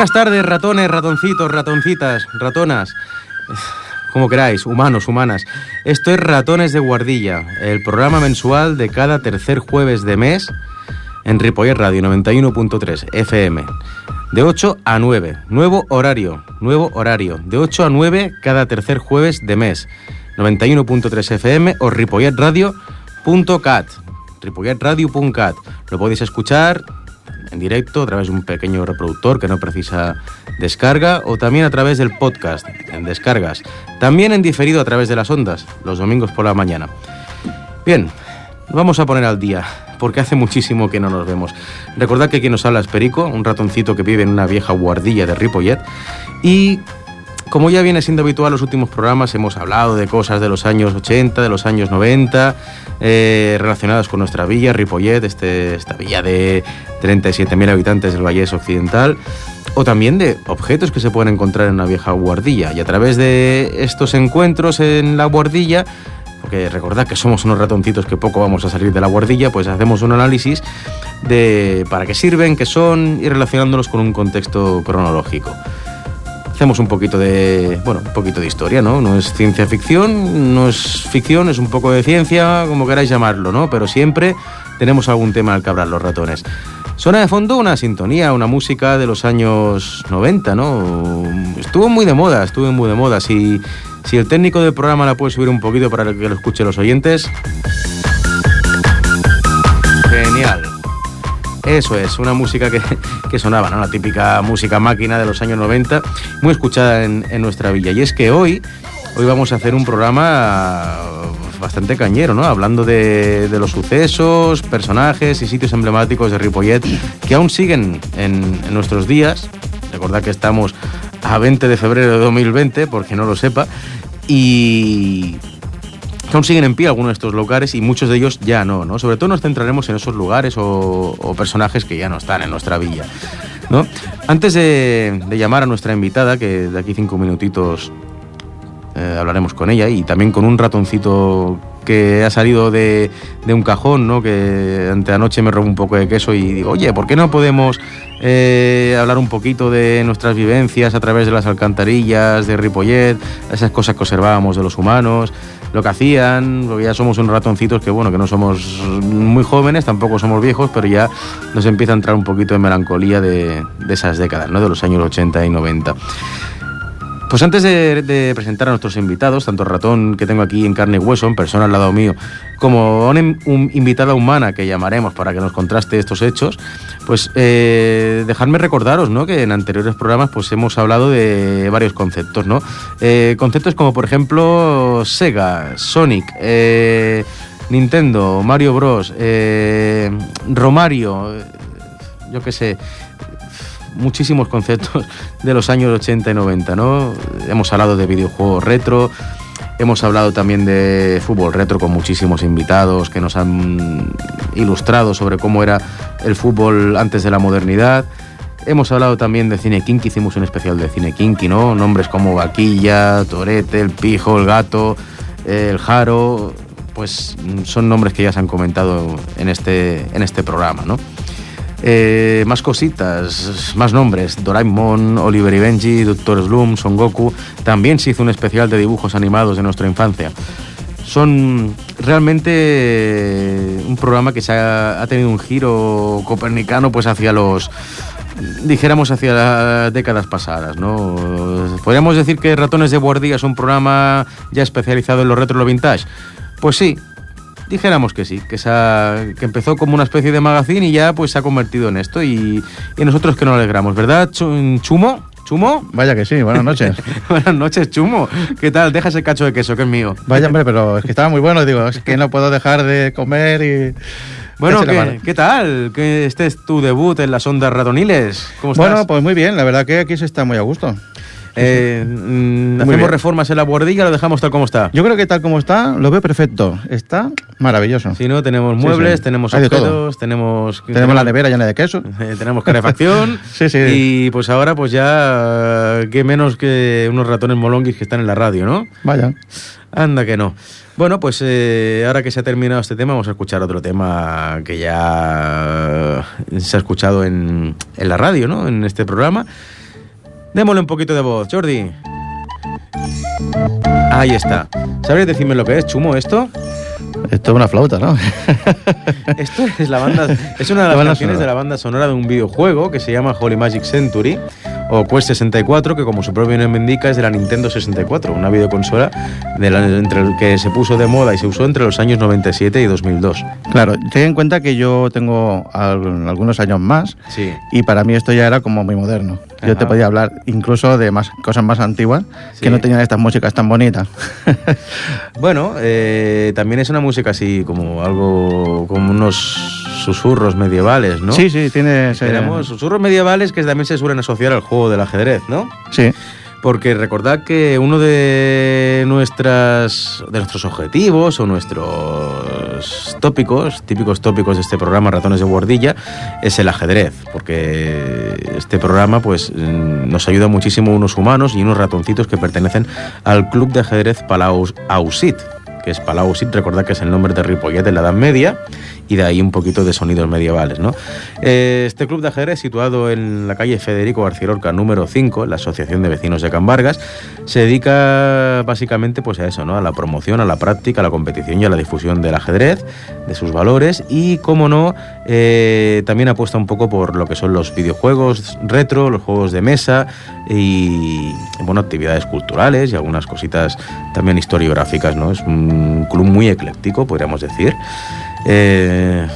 Buenas tardes, ratones, ratoncitos, ratoncitas, ratonas. Como queráis, humanos, humanas. Esto es Ratones de Guardilla, el programa mensual de cada tercer jueves de mes en Ripollet Radio 91.3 FM. De 8 a 9. Nuevo horario, nuevo horario. De 8 a 9 cada tercer jueves de mes. 91.3 FM o ripolletradio.cat. ripolletradio.cat. Lo podéis escuchar en directo a través de un pequeño reproductor que no precisa descarga o también a través del podcast en descargas. También en diferido a través de las ondas, los domingos por la mañana. Bien, vamos a poner al día porque hace muchísimo que no nos vemos. Recordad que quien nos habla es Perico, un ratoncito que vive en una vieja guardilla de Ripollet y como ya viene siendo habitual los últimos programas, hemos hablado de cosas de los años 80, de los años 90, eh, relacionadas con nuestra villa, Ripollet, este, esta villa de 37.000 habitantes del Vallés Occidental, o también de objetos que se pueden encontrar en una vieja guardilla. Y a través de estos encuentros en la guardilla, porque recordad que somos unos ratoncitos que poco vamos a salir de la guardilla, pues hacemos un análisis de para qué sirven, qué son y relacionándolos con un contexto cronológico hacemos un poquito de, bueno, un poquito de historia, ¿no? No es ciencia ficción, no es ficción, es un poco de ciencia, como queráis llamarlo, ¿no? Pero siempre tenemos algún tema al que hablar los ratones. Suena de fondo una sintonía, una música de los años 90, ¿no? Estuvo muy de moda, estuvo muy de moda. Si, si el técnico del programa la puede subir un poquito para que lo escuchen los oyentes. Genial. Eso es, una música que, sonaba, ¿no? La típica música máquina de los años 90, muy escuchada en, nuestra villa. Y es que hoy, hoy vamos a hacer un programa bastante cañero, ¿no? Hablando de, los sucesos, personajes y sitios emblemáticos de Ripollet que aún siguen en, en nuestros días. Recordad que estamos a 20 de febrero de 2020, porque no lo sepa. Y, aún siguen en pie algunos de estos lugares y muchos de ellos ya no, ¿no? Sobre todo nos centraremos en esos lugares o, personajes que ya no están en nuestra villa, ¿no? Antes de, llamar a nuestra invitada, que de aquí cinco minutitos eh, hablaremos con ella y también con un ratoncito que ha salido de, un cajón, ¿no? Que ante anoche me robó un poco de queso y digo, oye, ¿por qué no podemos eh, hablar un poquito de nuestras vivencias a través de las alcantarillas, de Ripollet, esas cosas que observábamos de los humanos? lo que hacían, porque ya somos unos ratoncitos que, bueno, que no somos muy jóvenes, tampoco somos viejos, pero ya nos empieza a entrar un poquito de melancolía de, de esas décadas, ¿no? De los años 80 y 90. Pues antes de, presentar a nuestros invitados, tanto Ratón que tengo aquí en carne y hueso, en persona al lado mío, como una invitada humana que llamaremos para que nos contraste estos hechos, pues eh, dejadme recordaros ¿no? que en anteriores programas pues hemos hablado de varios conceptos, ¿no? Eh, conceptos como por ejemplo Sega, Sonic, eh, Nintendo, Mario Bros, Romario, yo qué sé, muchísimos conceptos de los años 80 y 90, ¿no? Hemos hablado de videojuegos retro, hemos hablado también de fútbol retro con muchísimos invitados que nos han ilustrado sobre cómo era el fútbol antes de la modernidad. Hemos hablado también de cine kinky, hicimos un especial de cine kinky, ¿no? Nombres como Vaquilla, Torete, El Pijo, El Gato, El Jaro, pues son nombres que ya se han comentado en este, en este programa, ¿no? Eh, más cositas, más nombres. Doraemon, Oliver y Benji, Doctor Slum, Son Goku. También se hizo un especial de dibujos animados de nuestra infancia. Son realmente un programa que se ha, tenido un giro copernicano pues hacia los dijéramos hacia las décadas pasadas, ¿no? Podríamos decir que Ratones de Guardia es un programa ya especializado en lo retro y lo vintage. Pues sí, dijéramos que sí, que, que empezó como una especie de magazine y ya pues se ha convertido en esto y, nosotros que nos alegramos, ¿verdad, Chumo? ¿Chumo? Vaya que sí, buenas noches. buenas noches, Chumo. ¿Qué tal? Deja ese cacho de queso que es mío. Vaya, hombre, pero es que estaba muy bueno, digo, es que no puedo dejar de comer y... Bueno, ¿qué, tal? Que este es tu debut en las ondas ratoniles. ¿Cómo estás? Bueno, pues muy bien, la verdad que aquí se está muy a gusto. Eh, mm, hacemos reformas en la guardilla, lo dejamos tal como está. Yo creo que tal como está, lo veo perfecto. Está maravilloso. Si no, tenemos muebles, tenemos objetos, tenemos, tenemos... la nevera llena de queso. Eh, tenemos calefacción. sí, sí. Y pues ahora, pues ya, qué menos que unos ratones molonguis que están en la radio, ¿no? Vaya. Anda que no. Bueno, pues eh, ahora que se ha terminado este tema, vamos a escuchar otro tema que ya se ha escuchado en, en la radio, ¿no? En este programa Démosle un poquito de voz, Jordi. Ahí está. ¿Sabrías decirme lo que es, Chumo, esto? Esto es una flauta, ¿no? Esto es la banda, es una de las banda canciones sonora. de la banda sonora de un videojuego que se llama Holy Magic Century o Quest 64, que como su propio nombre indica es de la Nintendo 64, una videoconsola de la- entre el que se puso de moda y se usó entre los años 97 y 2002. Claro, ten en cuenta que yo tengo al- algunos años más Sí. y para mí esto ya era como muy moderno. Yo te podía hablar incluso de más cosas más antiguas Sí. que no tenían estas músicas tan bonitas. Bueno, eh, también es una música así como algo, como unos susurros medievales, ¿no? Sí, sí, tiene. Tenemos susurros medievales que también se suelen asociar al juego del ajedrez, ¿no? Sí, Porque recordad que uno de nuestras de nuestros objetivos o nuestros tópicos, típicos tópicos de este programa Ratones de Guardilla, es el ajedrez, porque este programa pues mm, nos ayuda muchísimo unos humanos y unos ratoncitos que pertenecen al Club de Ajedrez Palau Ausit, que es Palau Ausit, recordad que es el nombre de Ripollet en la Edad Media y de ahí un poquito de sonidos medievales, ¿no? Eh, Este club de ajedrez, situado en la calle Federico García número 5, la Asociación de Vecinos de Can Vargas, se dedica básicamente pues a eso, ¿no? A la promoción, a la práctica, a la competición y a la difusión del ajedrez, de sus valores y, como no, eh, también apuesta un poco por lo que son los videojuegos retro, los juegos de mesa y, bueno, actividades culturales y algunas cositas también historiográficas, ¿no? Es un club muy ecléctico, podríamos decir. Eh,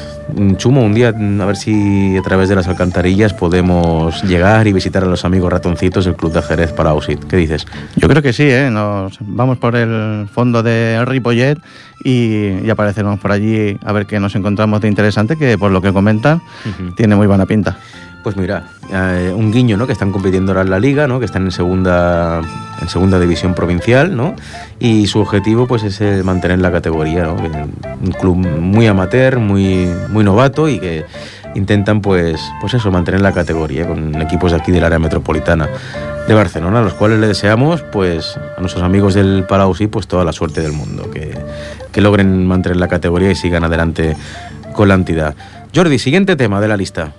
Chumo, un día a ver si a través de las alcantarillas podemos llegar y visitar a los amigos ratoncitos del Club de Ajedrez para Ausit. ¿Qué dices? yo creo que sí, ¿eh? Nos vamos por el fondo de Ripollet y, y apareceremos por allí a ver qué nos encontramos de interesante, que por lo que comentan tiene muy buena pinta. Pues mira, eh, un guiño, ¿no? Que están compitiendo ahora en la liga, ¿no? Que están en segunda, en segunda división provincial, ¿no? Y su objetivo, pues, es el mantener la categoría, ¿no? Un club muy amateur, muy, muy novato y que intentan, pues, pues eso, mantener la categoría con equipos de aquí del área metropolitana de Barcelona, a los cuales le deseamos, pues, a nuestros amigos del Palau sí, pues, toda la suerte del mundo, que, que logren mantener la categoría y sigan adelante con la entidad. Jordi, siguiente tema de la lista.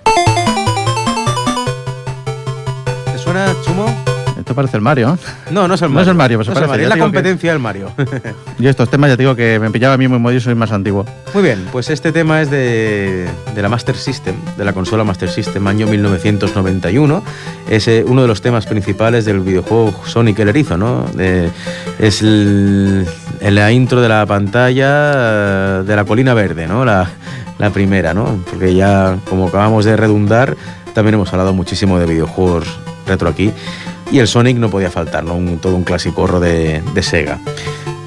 Esto parece el Mario, ¿eh? No, no es el No Mario. es el Mario, pues No es, parece, Mario, es la digo que- competencia del Mario. Yo estos temas ya te digo que me pillaba a mí muy modioso y más antiguo. Muy bien, pues este tema es de, de la Master System, de la consola Master System, año 1991. Es eh, uno de los temas principales del videojuego Sonic el Erizo, ¿no? De- es el- la intro de la pantalla eh, de la colina verde, ¿no? La, la primera, ¿no? Porque ya, como acabamos de redundar, también hemos hablado muchísimo de videojuegos retro aquí. Y el Sonic no podía faltar, ¿no? Un- todo un clasicorro de, de Sega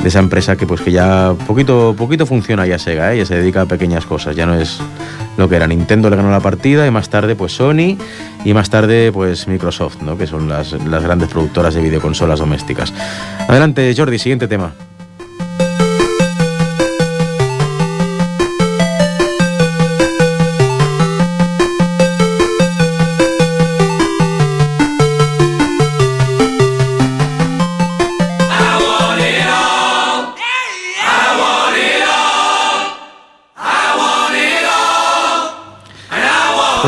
de esa empresa que pues que ya poquito poquito funciona ya Sega, ¿eh? ya se dedica a pequeñas cosas, ya no es lo que era. Nintendo le ganó la partida y más tarde pues Sony y más tarde pues Microsoft, ¿no? que son las, las grandes productoras de videoconsolas domésticas. Adelante Jordi, siguiente tema.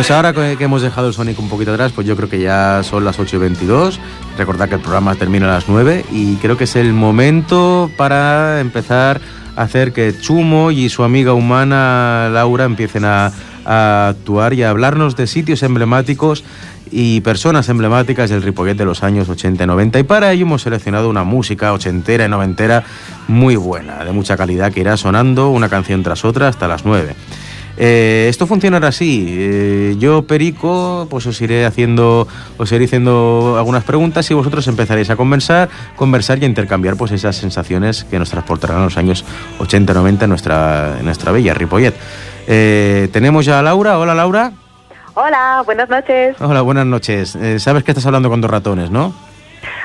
Pues ahora que hemos dejado el Sonic un poquito atrás, pues yo creo que ya son las 8 y 22. Recordad que el programa termina a las 9 y creo que es el momento para empezar a hacer que Chumo y su amiga humana Laura empiecen a, a actuar y a hablarnos de sitios emblemáticos y personas emblemáticas del Ripollet de los años 80 y 90. Y para ello hemos seleccionado una música ochentera y noventera muy buena, de mucha calidad, que irá sonando una canción tras otra hasta las 9. Eh, esto funcionará así. Eh, yo, Perico, pues os iré haciendo, os iré haciendo algunas preguntas y vosotros empezaréis a conversar, conversar y a intercambiar pues esas sensaciones que nos transportarán a los años 80-90 en nuestra, en nuestra bella Ripollet. Eh, Tenemos ya a Laura. Hola, Laura. Hola, buenas noches. Hola, buenas noches. Sabes que estás hablando con dos ratones, ¿no?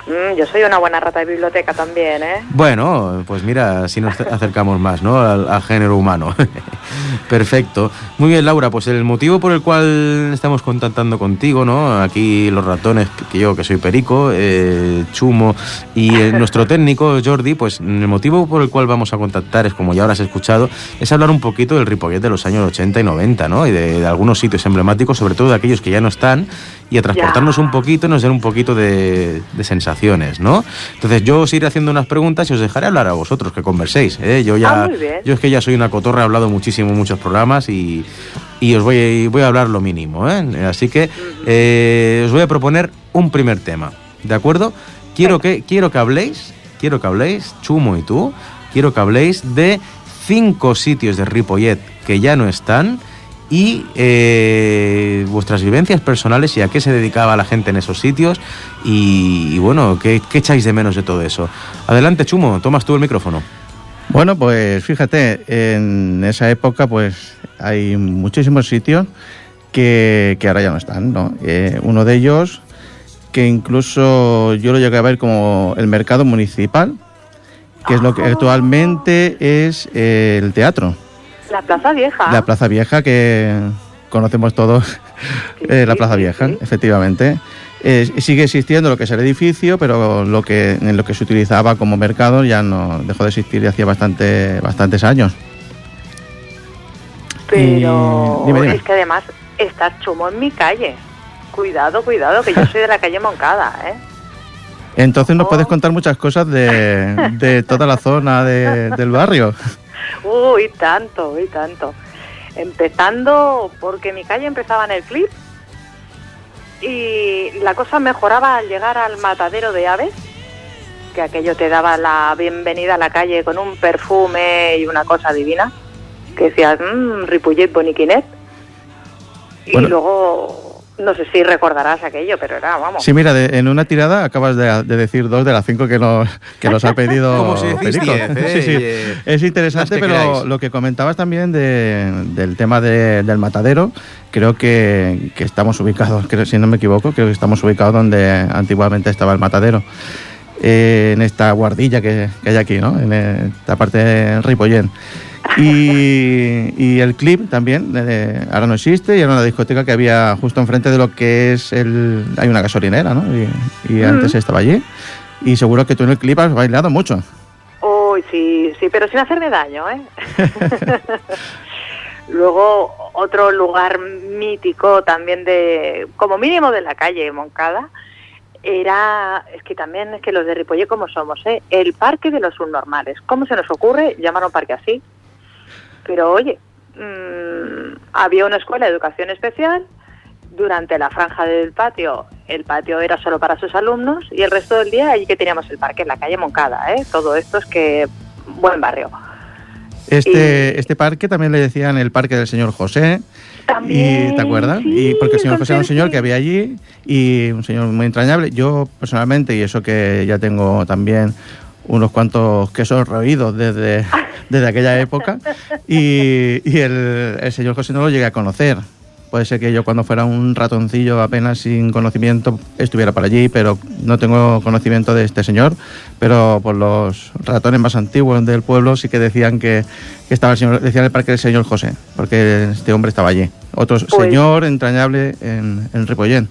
Mm, yo soy una buena rata de biblioteca también, ¿eh? Bueno, pues mira, si nos acercamos más, ¿no? Al, género humano. Perfecto. Muy bien, Laura, pues el motivo por el cual estamos contactando contigo, ¿no? Aquí los ratones, que yo que soy Perico, eh, Chumo y eh, nuestro técnico Jordi, pues el motivo por el cual vamos a contactar es, como ya habrás escuchado, es hablar un poquito del Ripollet de los años 80 y 90, ¿no? Y de, algunos sitios emblemáticos, sobre todo de aquellos que ya no están, y a transportarnos un poquito, nos den un poquito de, de sensación ¿no? Entonces yo os iré haciendo unas preguntas y os dejaré hablar a vosotros, que converséis. ¿eh? Yo ya, ah, yo es que ya soy una cotorra, he hablado muchísimo en muchos programas y, os voy, voy a hablar lo mínimo. ¿eh? Así que eh, os voy a proponer un primer tema, ¿de acuerdo? Quiero que, quiero que habléis, quiero que habléis, Chumo y tú, quiero que habléis de cinco sitios de Ripollet que ya no están y eh, vuestras vivencias personales y a qué se dedicaba la gente en esos sitios y, bueno, ¿qué, echáis de menos de todo eso. Adelante, Chumo, tomas tú el micrófono. Bueno, pues fíjate, en esa época pues hay muchísimos sitios que, ahora ya no están, ¿no? Eh, uno de ellos que incluso yo lo llegué a ver como el mercado municipal, que es lo que actualmente es el teatro. La Plaza Vieja. La Plaza Vieja que conocemos todos, eh, la Plaza Vieja, efectivamente. sigue existiendo lo que es el edificio, pero lo que en lo que se utilizaba como mercado ya no dejó de existir y hacía bastante, bastantes años. Pero es que además está chumo en mi calle. Cuidado, cuidado, que yo soy de la calle Moncada, ¿eh? Entonces nos puedes oh. contar muchas cosas de, de toda la zona del barrio. Uy, tanto, y tanto. Empezando porque mi calle empezaba en el clip y la cosa mejoraba al llegar al matadero de aves, que aquello te daba la bienvenida a la calle con un perfume y una cosa divina, que decías, mmm, Ripollet Boniquinet. Y luego no sé si recordarás aquello, pero era, vamos. Sí, mira, en una tirada acabas de, decir dos de las cinco que nos, que nos ha pedido Como si Perico. sí, sí. Es interesante, pero lo que comentabas también del tema del matadero, creo que, estamos ubicados, creo, si no me equivoco, creo que estamos ubicados donde antiguamente estaba el matadero. Eh, en esta guardilla que, hay aquí, ¿no? En esta parte de Ripollén. Y, el clip también, ahora no existe, y era una discoteca que había justo enfrente de lo que es el... Hay una gasolinera, ¿no? Y, antes estaba allí. Y seguro que tú en el clip has bailado mucho. Uy, sí, sí, pero sin hacerme daño, ¿eh? Luego, otro lugar mítico también de, como mínimo de la calle Moncada, era, es que también es que los de Ripollet como somos, ¿eh? El parque de los subnormales. ¿Cómo se nos ocurre llamar a un parque así? Pero oye, mm, había una escuela de educación especial, durante la franja del patio, el patio era solo para sus alumnos y el resto del día allí que teníamos el parque, en la calle Moncada, ¿eh? todo esto es que buen barrio. Este, este parque también le decían el parque del señor José. También, y, ¿Te acuerdas? y porque el señor José era un señor que había allí y un señor muy entrañable. Yo personalmente, y eso que ya tengo también unos cuantos quesos roídos desde, desde aquella época y, el, señor José no lo llegué a conocer. Puede ser que yo cuando fuera un ratoncillo apenas sin conocimiento estuviera por allí, pero no tengo conocimiento de este señor. Pero por los ratones más antiguos del pueblo sí que decían que, estaba el señor, decían el parque del señor José, porque este hombre estaba allí. Otro pues señor entrañable en, en Ripollén.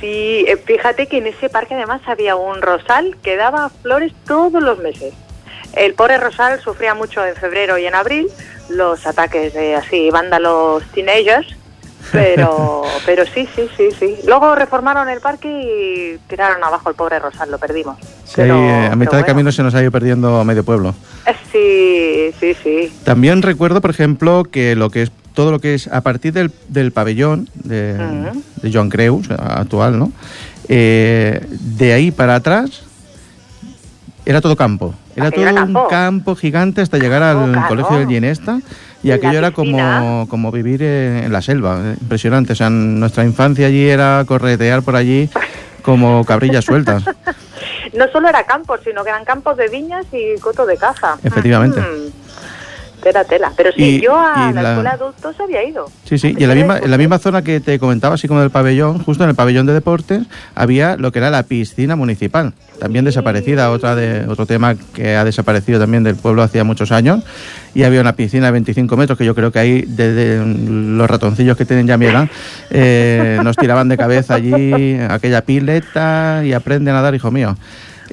Sí, eh, fíjate que en ese parque además había un rosal que daba flores todos los meses. El pobre rosal sufría mucho en febrero y en abril los ataques de así vándalos teenagers, pero pero sí, sí, sí, sí. Luego reformaron el parque y tiraron abajo el pobre rosal, lo perdimos. Sí, a mitad de camino se nos ha ido perdiendo medio pueblo. Eh, sí, sí, sí. También recuerdo, por ejemplo, que lo que es todo lo que es a partir del, del pabellón de, de, Joan Creus, actual, ¿no? Eh, de ahí para atrás era todo campo. Era todo un campo gigante hasta llegar al oh, colegio del Ginesta. Y aquello era como, como vivir en la selva, impresionante. O sea, nuestra infancia allí era corretear por allí como cabrillas sueltas. no solo era campo, sino que eran campos de viñas y coto de caza. Efectivamente. Mm. Tela, tela. Pero sí, Y- yo a la, la- escuela de adultos había ido. Sí, sí, y en la misma, en la misma zona que te comentaba, así como del pabellón, justo en el pabellón de deportes, había lo que era la piscina municipal, también desaparecida, otra de, otro tema que ha desaparecido también del pueblo hacía muchos años, y había una piscina de 25 metros que yo creo que ahí, desde los ratoncillos que tienen ya mi edad, eh, nos tiraban de cabeza allí aquella pileta y aprende a nadar, hijo mío.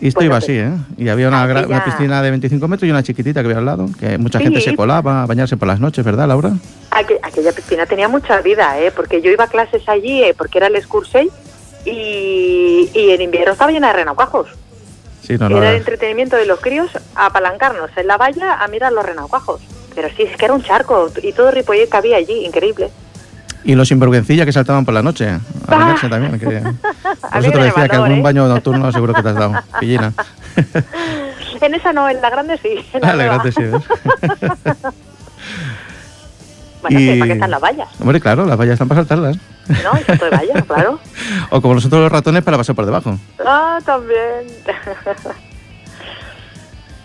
Y esto Bueno, iba pues, así, ¿eh? Y había una, gra- una aquella- piscina de 25 metros y una chiquitita que había al lado, que mucha gente se colaba a bañarse por las noches, ¿verdad, Laura? Aqu- aquella piscina tenía mucha vida, ¿eh? Porque yo iba a clases allí, eh, porque era el excursey, y, y en invierno estaba llena de renacuajos. Sí, no, no. era el entretenimiento de los críos apalancarnos en la valla a mirar los renacuajos. Pero sí, es que era un charco y todo Ripollet que había allí, increíble. Y los sinvergüencillas que saltaban por la noche. A Ah. bañarse también. Que... Por eso te decía que algún ¿eh? baño nocturno seguro que te has dado. Pillina. En esa no, en la grande sí. En la Ah, la grande sí. Bueno, Y- ¿para qué están las vallas? Hombre, claro, las vallas están para saltarlas. ¿No? Y salto de valla, claro. O como nosotros los ratones para pasar por debajo. Ah, también.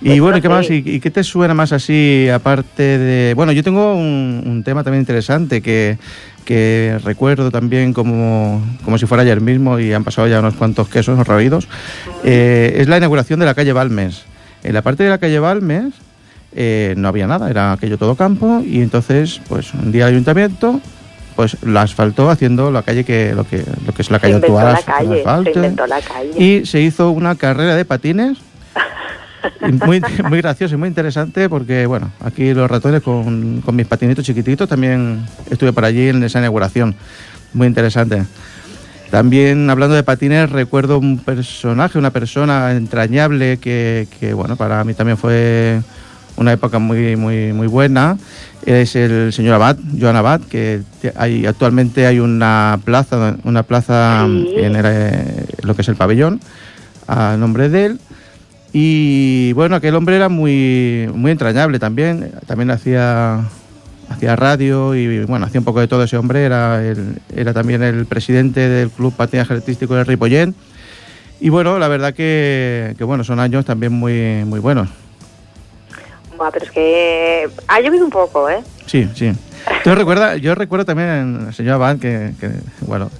Y Pues bueno, no ¿y ¿qué más? ¿Y, qué te suena más así, aparte de...? Bueno, yo tengo un, un tema también interesante que, que recuerdo también como, como si fuera ayer mismo y han pasado ya unos cuantos quesos roídos. Eh, es la inauguración de la calle Balmes. En la parte de la calle Balmes eh, no había nada, era aquello todo campo y entonces, pues un día el ayuntamiento pues la asfaltó haciendo la calle que lo que lo que es la calle actual la asfal- calle, se inventó la calle. Y se hizo una carrera de patines. Muy, muy gracioso y muy interesante porque, bueno, aquí los ratones con, con mis patinitos chiquititos también estuve por allí en esa inauguración. Muy interesante. También hablando de patines, recuerdo un personaje, una persona entrañable que, que, bueno, para mí también fue una época muy, muy, muy buena. Es el señor Abad, Joan Abad, que hay, actualmente hay una plaza, una plaza Sí. en el, eh, lo que es el pabellón, a nombre de él. Y bueno, aquel hombre era muy, muy entrañable también. También hacía, hacía radio y bueno, hacía un poco de todo ese hombre. Era, el- era también el presidente del Club Patinaje Artístico de Ripollén. Y bueno, la verdad que, que bueno, son años también muy, muy buenos. Buah, pero es que ha llovido un poco, ¿eh? Sí, sí. Yo recuerda, yo recuerdo también al señor Abad que, que, bueno,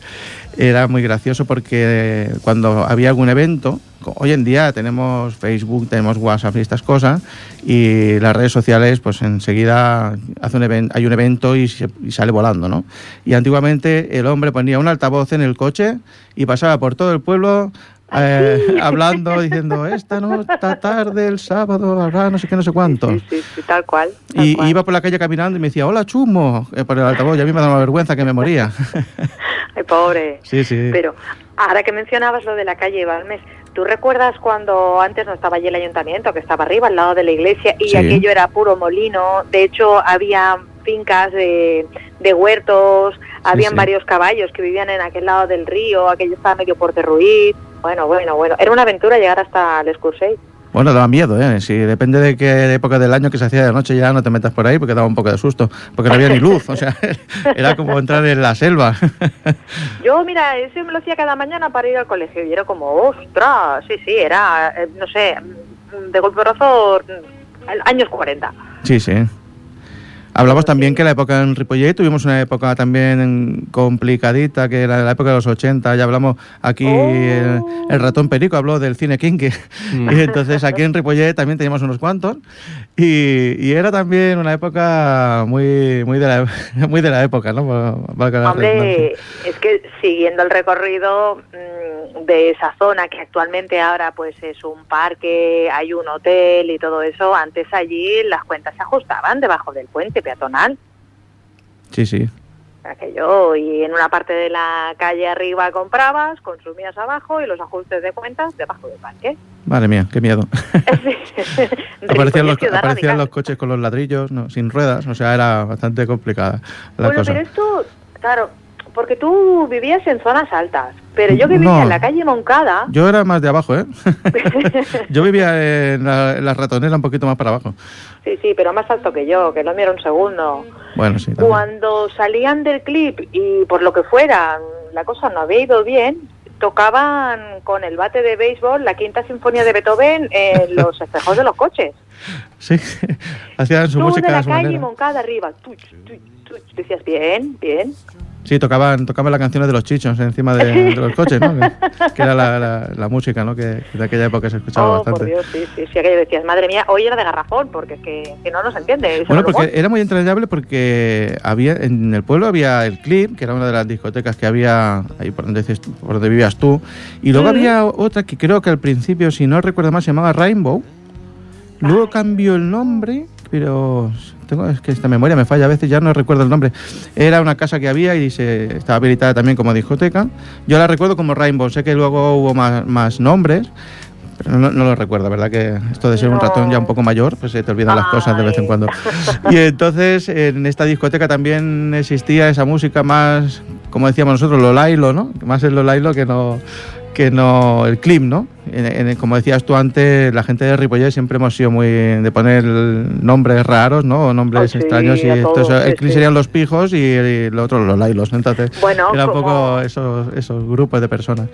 era muy gracioso porque cuando había algún evento, hoy en día tenemos Facebook, tenemos WhatsApp y estas cosas, y las redes sociales, pues enseguida hace un hay un evento y, se- y sale volando, ¿no? Y antiguamente el hombre ponía un altavoz en el coche y pasaba por todo el pueblo. Eh, hablando, diciendo, esta no, esta tarde, el sábado, habrá no sé qué, no sé cuánto. Sí, sí, sí, tal cual. tal Y cual. iba por la calle caminando y me decía, hola chumo, eh, por el altavoz. Y a mí me daba vergüenza que me moría. Ay, pobre. sí, sí. Pero ahora que mencionabas lo de la calle Balmes, ¿tú recuerdas cuando antes no estaba allí el ayuntamiento, que estaba arriba, al lado de la iglesia, y Sí. aquello era puro molino? De hecho, había fincas de, de huertos, habían sí. varios caballos que vivían en aquel lado del río, aquello estaba medio por derruir. Bueno, bueno, bueno. Era una aventura llegar hasta el Escursey. Bueno, daba miedo, ¿eh? Si depende de qué época del año que se hacía de noche, ya no te metas por ahí porque daba un poco de susto. Porque no había ni luz, o sea, era como entrar en la selva. Yo, mira, eso me lo hacía cada mañana para ir al colegio y era como, ostras, sí, sí, era, eh, no sé, mm, de golpe brazo, años 40. sí, sí. Hablamos también que la época en Ripollet tuvimos una época también complicadita, que era la época de los 80. Ya hablamos aquí, Oh. el, el ratón Perico habló del cine kinky. Mm. Y entonces aquí en Ripollet también teníamos unos cuantos. Y, y era también una época muy, muy, de, la, muy de la época, ¿no? Hombre, es que siguiendo el recorrido mm, de esa zona, que actualmente ahora pues es un parque, hay un hotel y todo eso, antes allí las cuentas se ajustaban debajo del puente peatonal. Sí, sí. Aquello, y en una parte de la calle arriba comprabas, consumías abajo y los ajustes de cuentas debajo del parque. Madre mía, qué miedo. aparecían los, aparecían los coches con los ladrillos, no, sin ruedas, o sea, era bastante complicada la Bueno, cosa. pero esto, claro, porque tú vivías en zonas altas, pero yo que vivía No. en la calle Moncada, Yo era más de abajo, ¿eh? yo vivía en la, en la ratonera un poquito más para abajo. sí, sí, pero más alto que yo, que lo era un segundo. Bueno, sí. también. Cuando salían del clip y por lo que fuera, la cosa no había ido bien, tocaban con el bate de béisbol la quinta sinfonía de Beethoven en los espejos de los coches. Sí, hacían su Tú música. de la calle manera. Moncada arriba. Tuch, tuch, tuch. Decías, bien, bien. Sí, tocaban, tocaban las canciones de los chichos encima de, de los coches, ¿no? Que, que era la, la- la música, ¿no? Que, que de aquella época se escuchaba Oh, por bastante. Dios, sí, sí, sí. Aquello decías, madre mía, hoy era de garrafón, porque es que, que no nos entiende. Bueno, porque era muy entrañable porque había en el pueblo había el Clip, que era una de las discotecas que había ahí por donde, por donde vivías tú, y luego había otra que creo que al principio, si no recuerdo mal, se llamaba Rainbow. Luego cambió el nombre, pero tengo es que esta memoria me falla a veces, ya no recuerdo el nombre. Era una casa que había y se estaba habilitada también como discoteca. Yo la recuerdo como Rainbow, sé que luego hubo más, más nombres. Pero no, no lo recuerdo, ¿verdad? Que esto de ser un No. ratón ya un poco mayor, pues se te olvidan las cosas de vez en Ay. cuando. Y entonces en esta discoteca también existía esa música más, como decíamos nosotros, lo lailo, ¿no? Más el lo lailo que no que no el clip, ¿no? En- en- como decías tú antes, la gente de Ripollet siempre hemos sido muy de poner nombres raros, ¿no? O nombres Oh, sí, extraños y todo, el clip sí. serían los pijos y, el otro los lailos, entonces Bueno, era un poco esos, esos grupos de personas.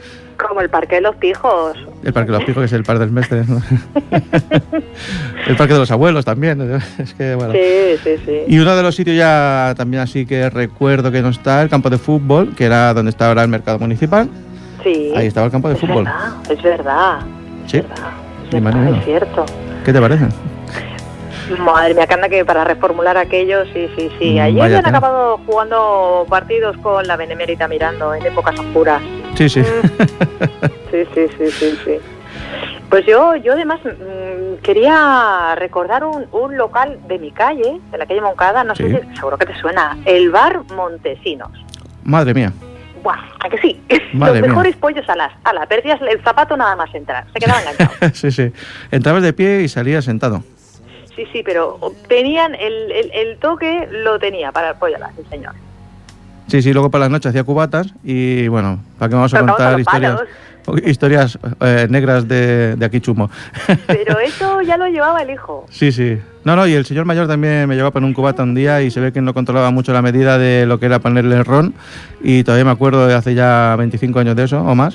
Como el Parque de los Pijos. El Parque de los Pijos, que es el par del mestre. ¿no? el Parque de los Abuelos también. Es que, bueno. Sí, sí, sí. Y uno de los sitios ya también así que recuerdo que no está, el campo de fútbol, que era donde está ahora el mercado municipal. Sí. Ahí estaba el campo de es fútbol. Verdad, es verdad. Sí. Es verdad. Es, Ni ni cierto. ¿Qué te parece? Madre mía, que anda que para reformular aquello, sí, sí, sí. Mm, Ayer vaya han acabado jugando partidos con la Benemérita mirando en épocas oscuras. Sí, sí. Sí, sí, sí, sí, sí. Pues yo, yo además mm, quería recordar un, un local de mi calle, de la calle Moncada, no sé si seguro que te suena, el bar Montesinos. Madre mía. Buah, ¿a que sí? Madre Los mía. mejores pollos alas. Ala, perdías el zapato nada más entrar. Se quedaba enganchado. sí, sí. Entrabas de pie y salías sentado. Sí, sí, pero tenían el, el, el toque, lo tenía para el pollo alas, el señor. Sí, sí, luego por las noches hacía cubatas y bueno, ¿para qué vamos a a contar historias, historias eh, negras de, de aquí chumo? Pero eso ya lo llevaba el hijo. Sí, sí. No, no, y el señor mayor también me llevó a poner un cubata un día y se ve que no controlaba mucho la medida de lo que era ponerle el ron y todavía me acuerdo de hace ya 25 años de eso o más.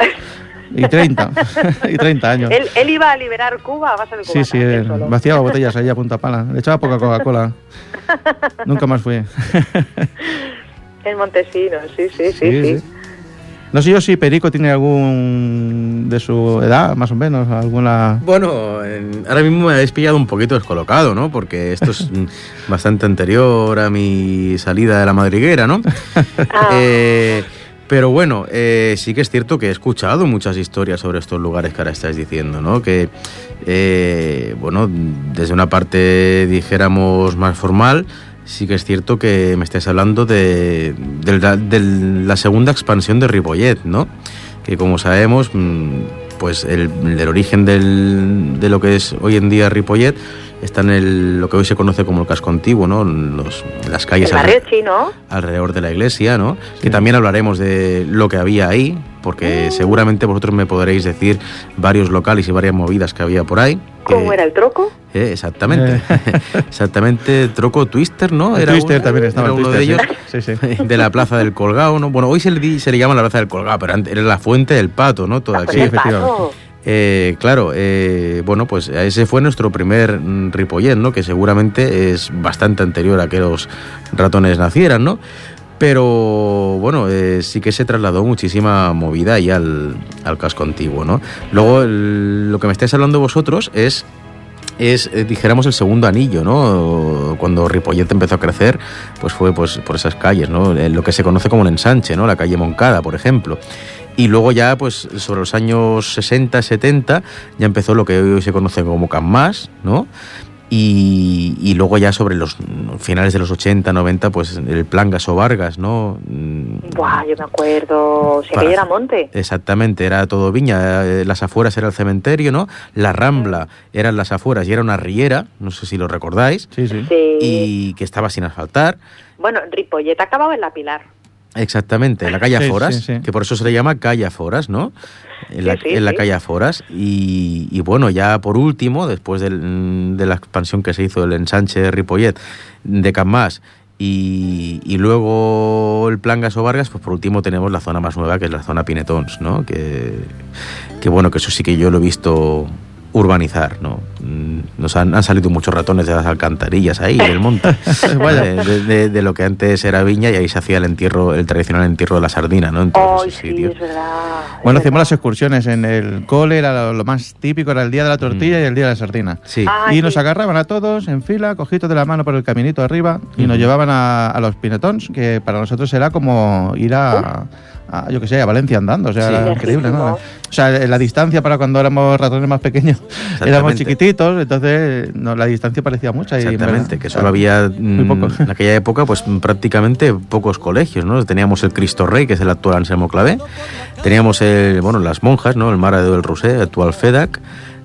Y 30, y 30 años. Él, él iba a liberar Cuba a base de Sí, sí, él él solo. vaciaba botellas ahí a punta pala. Le echaba poca Coca-Cola. Nunca más fui. En Montesinos, sí, sí, sí, sí. No sé yo si Perico tiene algún de su edad, más o menos, alguna... Bueno, en- ahora mismo me habéis pillado un poquito descolocado, ¿no? Porque esto es bastante anterior a mi salida de la madriguera, ¿no? Ah. Eh, pero bueno, eh, sí que es cierto que he escuchado muchas historias sobre estos lugares que ahora estáis diciendo, ¿no? Que, eh, bueno, desde una parte, dijéramos, más formal, sí que es cierto que me estáis hablando de, la, segunda expansión de Ripollet, ¿no? Que como sabemos, mm, pues el, el origen del- de lo que es hoy en día Ripollet está en el, lo que hoy se conoce como el casco antiguo, ¿no? Los, las calles El barrio chino. alrededor de la iglesia, ¿no? Que también hablaremos de lo que había ahí, porque Mm. seguramente vosotros me podréis decir varios locales y varias movidas que había por ahí. ¿Cómo era el troco? Eh, exactamente, exactamente, Troco Twister, ¿no? El Twister también estaba era el uno de Twister, ellos. sí. Sí, sí. De la Plaza del Colgado, ¿no? Bueno, hoy se le, se le llama la Plaza del Colgado, pero antes era la Fuente del Pato, ¿no? Toda Ah, eh, claro, eh, bueno, pues ese fue nuestro primer mm, Ripollet, ¿no? Que seguramente es bastante anterior a que los ratones nacieran, ¿no? Pero bueno, eh, sí que se trasladó muchísima movida ahí al, al casco antiguo, ¿no? Luego, lo que me estáis hablando vosotros es es, dijéramos, el segundo anillo, ¿no? Cuando Ripollet empezó a crecer, pues fue pues, por esas calles, ¿no? Lo que se conoce como el ensanche, ¿no? La calle Moncada, por ejemplo. Y luego ya, pues, sobre los años 60, 70, ya empezó lo que hoy se conoce como Can Más, ¿no? Y, y luego ya sobre los finales de los 80, 90, pues el plan Gaso Vargas, ¿no? Mm, Buah, yo me acuerdo. Si Para- aquello era monte. Exactamente, era todo viña, eh, las afueras era el cementerio, ¿no? La Rambla eran las afueras y era una riera, no sé si lo recordáis, Sí, sí. Sí. y que estaba sin asfaltar. Bueno, Ripollet acababa en la Pilar. Exactamente, la calle Aforas, sí, sí. que por eso se le llama calle Aforas, ¿no? En la, Sí, sí, en la sí. calle Aforas. Y, y bueno, ya por último, después del- de la expansión que se hizo del ensanche de Ripollet, de Y, y luego el plan Gaso Vargas, pues por último tenemos la zona más nueva, que es la zona Pinetons, ¿no? Que, que bueno, que eso sí que yo lo he visto urbanizar, ¿no? Mm, Nos han, han salido muchos ratones de las alcantarillas ahí, del monte, Vaya. de, de- de- de lo que antes era viña y ahí se hacía el entierro, el tradicional entierro de la sardina, ¿no? En todos esos sí, sitios. es verdad. Bueno, es hacíamos las excursiones en el cole, era lo, lo más típico, era el día de la tortilla y el día de la sardina. Sí. Ah, y sí. nos agarraban a todos en fila, cogidos de la mano por el caminito arriba, y nos llevaban a, a los pinetons, que para nosotros era como ir a, a, yo qué sé, a Valencia andando, o sea, Sí. era increíble, ¿no? O sea, la distancia para cuando éramos ratones más pequeños, éramos chiquititos, entonces no, la distancia parecía mucha. y, Exactamente, que solo había muy mm, poco. en aquella época pues prácticamente pocos colegios, ¿no? Teníamos el Cristo Rey, que es el actual Anselmo Clavé, teníamos el, bueno, las monjas, ¿no? El Mara del Rosé, actual FEDAC,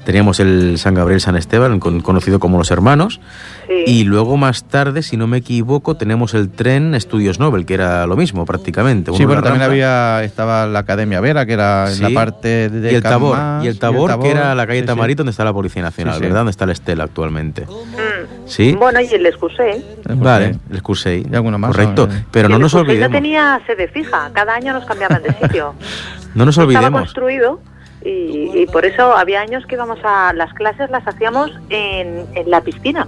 teníamos el San Gabriel San Esteban, con- conocido como los hermanos, Sí. y luego más tarde, si no me equivoco, tenemos el tren Estudios Nobel, que era lo mismo prácticamente. Sí, bueno, también rampa, había, estaba la Academia Vera, que era en la parte de y el Tabor, Can Mas, y el Tabor, que era la calle sí, sí. Tamarit, donde está la Policía Nacional, Sí, sí. ¿verdad? Donde está la Estela actualmente. Mm. ¿Sí? Bueno, y el excusé. Vale, el Cursey. Y alguno más, Correcto, ¿no? pero Y no el nos olvidemos. no tenía sede fija, cada año nos cambiaban de sitio. No nos Estaba olvidemos. construido y, y por eso había años que íbamos a las clases, las hacíamos en, en la piscina.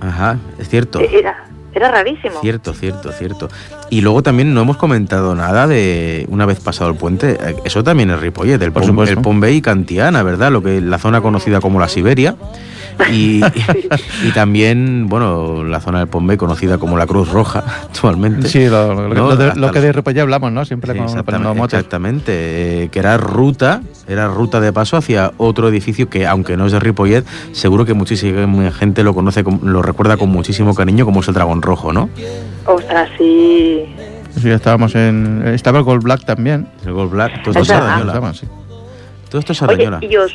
Ajá, es cierto. E- Era, era rarísimo. Cierto, cierto, cierto. Y luego también no hemos comentado nada de una vez pasado el puente, eh, eso también es Ripollet, el, Por Pom- supuesto. el Pombey y Cantiana, ¿verdad? Lo que la zona conocida como la Siberia. Y, y también, bueno, la zona del Pombey conocida como la Cruz Roja actualmente. Sí, lo, lo- No, lo de- lo que de Ripollet hablamos, ¿no? Siempre Sí, con, exactamente, motes. exactamente, eh, que era ruta, era ruta de paso hacia otro edificio que, aunque no es de Ripollet, seguro que muchísima gente lo conoce, con- lo recuerda con muchísimo cariño, como es el Dragón Rojo, ¿no? Ostras, sí. Sí, estábamos en... Estaba el Gold Black también. El Gold Black, todo Es esto es sí. Todo esto es Oye, Sardañola. ¿y os,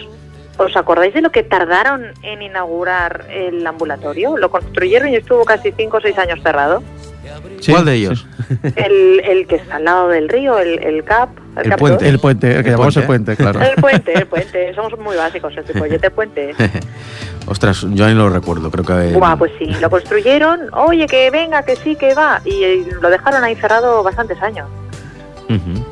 os acordáis de lo que tardaron en inaugurar el ambulatorio? Lo construyeron y estuvo casi 5 o 6 años cerrado. Sí, ¿Cuál de ellos? El, el que está al lado del río, el, el CAP. El CAP puente. El puente, el que El llamamos el puente. claro. El puente, el puente. Somos muy básicos, el Ripollete el puente. Ostras, yo ni lo recuerdo, creo que... Buah, pues sí, lo construyeron, oye, que venga, que sí, que va, y eh, lo dejaron ahí cerrado bastantes años. Ujú.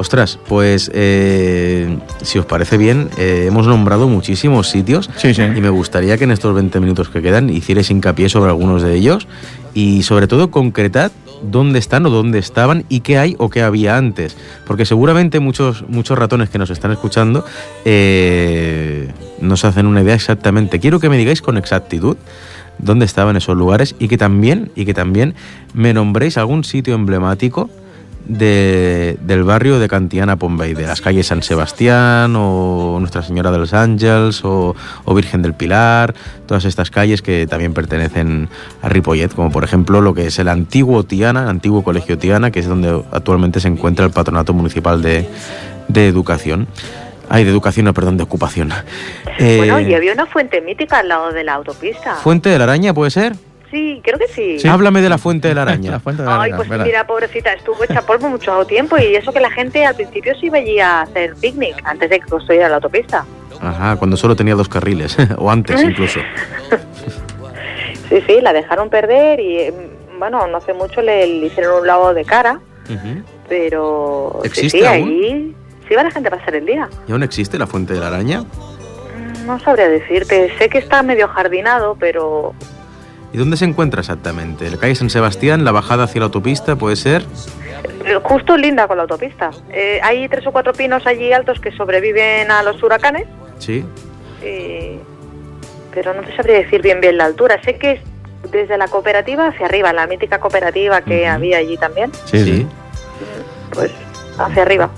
Ostras, pues eh, si os parece bien, eh, hemos nombrado muchísimos sitios Sí, sí. y me gustaría que en estos 20 minutos que quedan hicierais hincapié sobre algunos de ellos y sobre todo concretad dónde están o dónde estaban y qué hay o qué había antes. Porque seguramente muchos, muchos ratones que nos están escuchando eh, nos hacen una idea exactamente. Quiero que me digáis con exactitud dónde estaban esos lugares y que también, y que también me nombréis algún sitio emblemático de- del barrio de Cantiana Pombey, de las calles San Sebastián o Nuestra Señora de los Ángeles o, o Virgen del Pilar, todas estas calles que también pertenecen a Ripollet, como por ejemplo lo que es el antiguo Tiana, el antiguo Colegio Tiana, que es donde actualmente se encuentra el Patronato Municipal de, de Educación. Ay, de educación, no, perdón, de ocupación. Eh, Bueno, y había una fuente mítica al lado de la autopista. ¿Fuente de la Araña puede ser? Sí, creo que sí. Sí. Háblame de la Fuente de la Araña. La fuente de la Ay, Arena, pues ¿verdad? mira, pobrecita, estuvo hecha polvo mucho tiempo y eso que la gente al principio sí iba allí a hacer picnic antes de que construyera la autopista. Ajá, cuando solo tenía dos carriles, o antes incluso. Sí, sí, la dejaron perder y mm, bueno, no hace mucho le, le hicieron un lavado de cara, Ujú. pero ¿Existe sí, aún? allí sí va la gente a pasar el día. ¿Y aún existe la Fuente de la Araña? Mm, No sabría decirte, sé que está medio jardinado, pero ¿Y dónde se encuentra exactamente? ¿La calle San Sebastián, la bajada hacia la autopista, puede ser? eh, justo linda con la autopista. Eh, hay tres o cuatro pinos allí altos que sobreviven a los huracanes, Sí. y- pero no te sabría decir bien bien la altura. Sé que es desde la cooperativa hacia arriba, la mítica cooperativa que había allí también, Sí, sí. pues hacia arriba.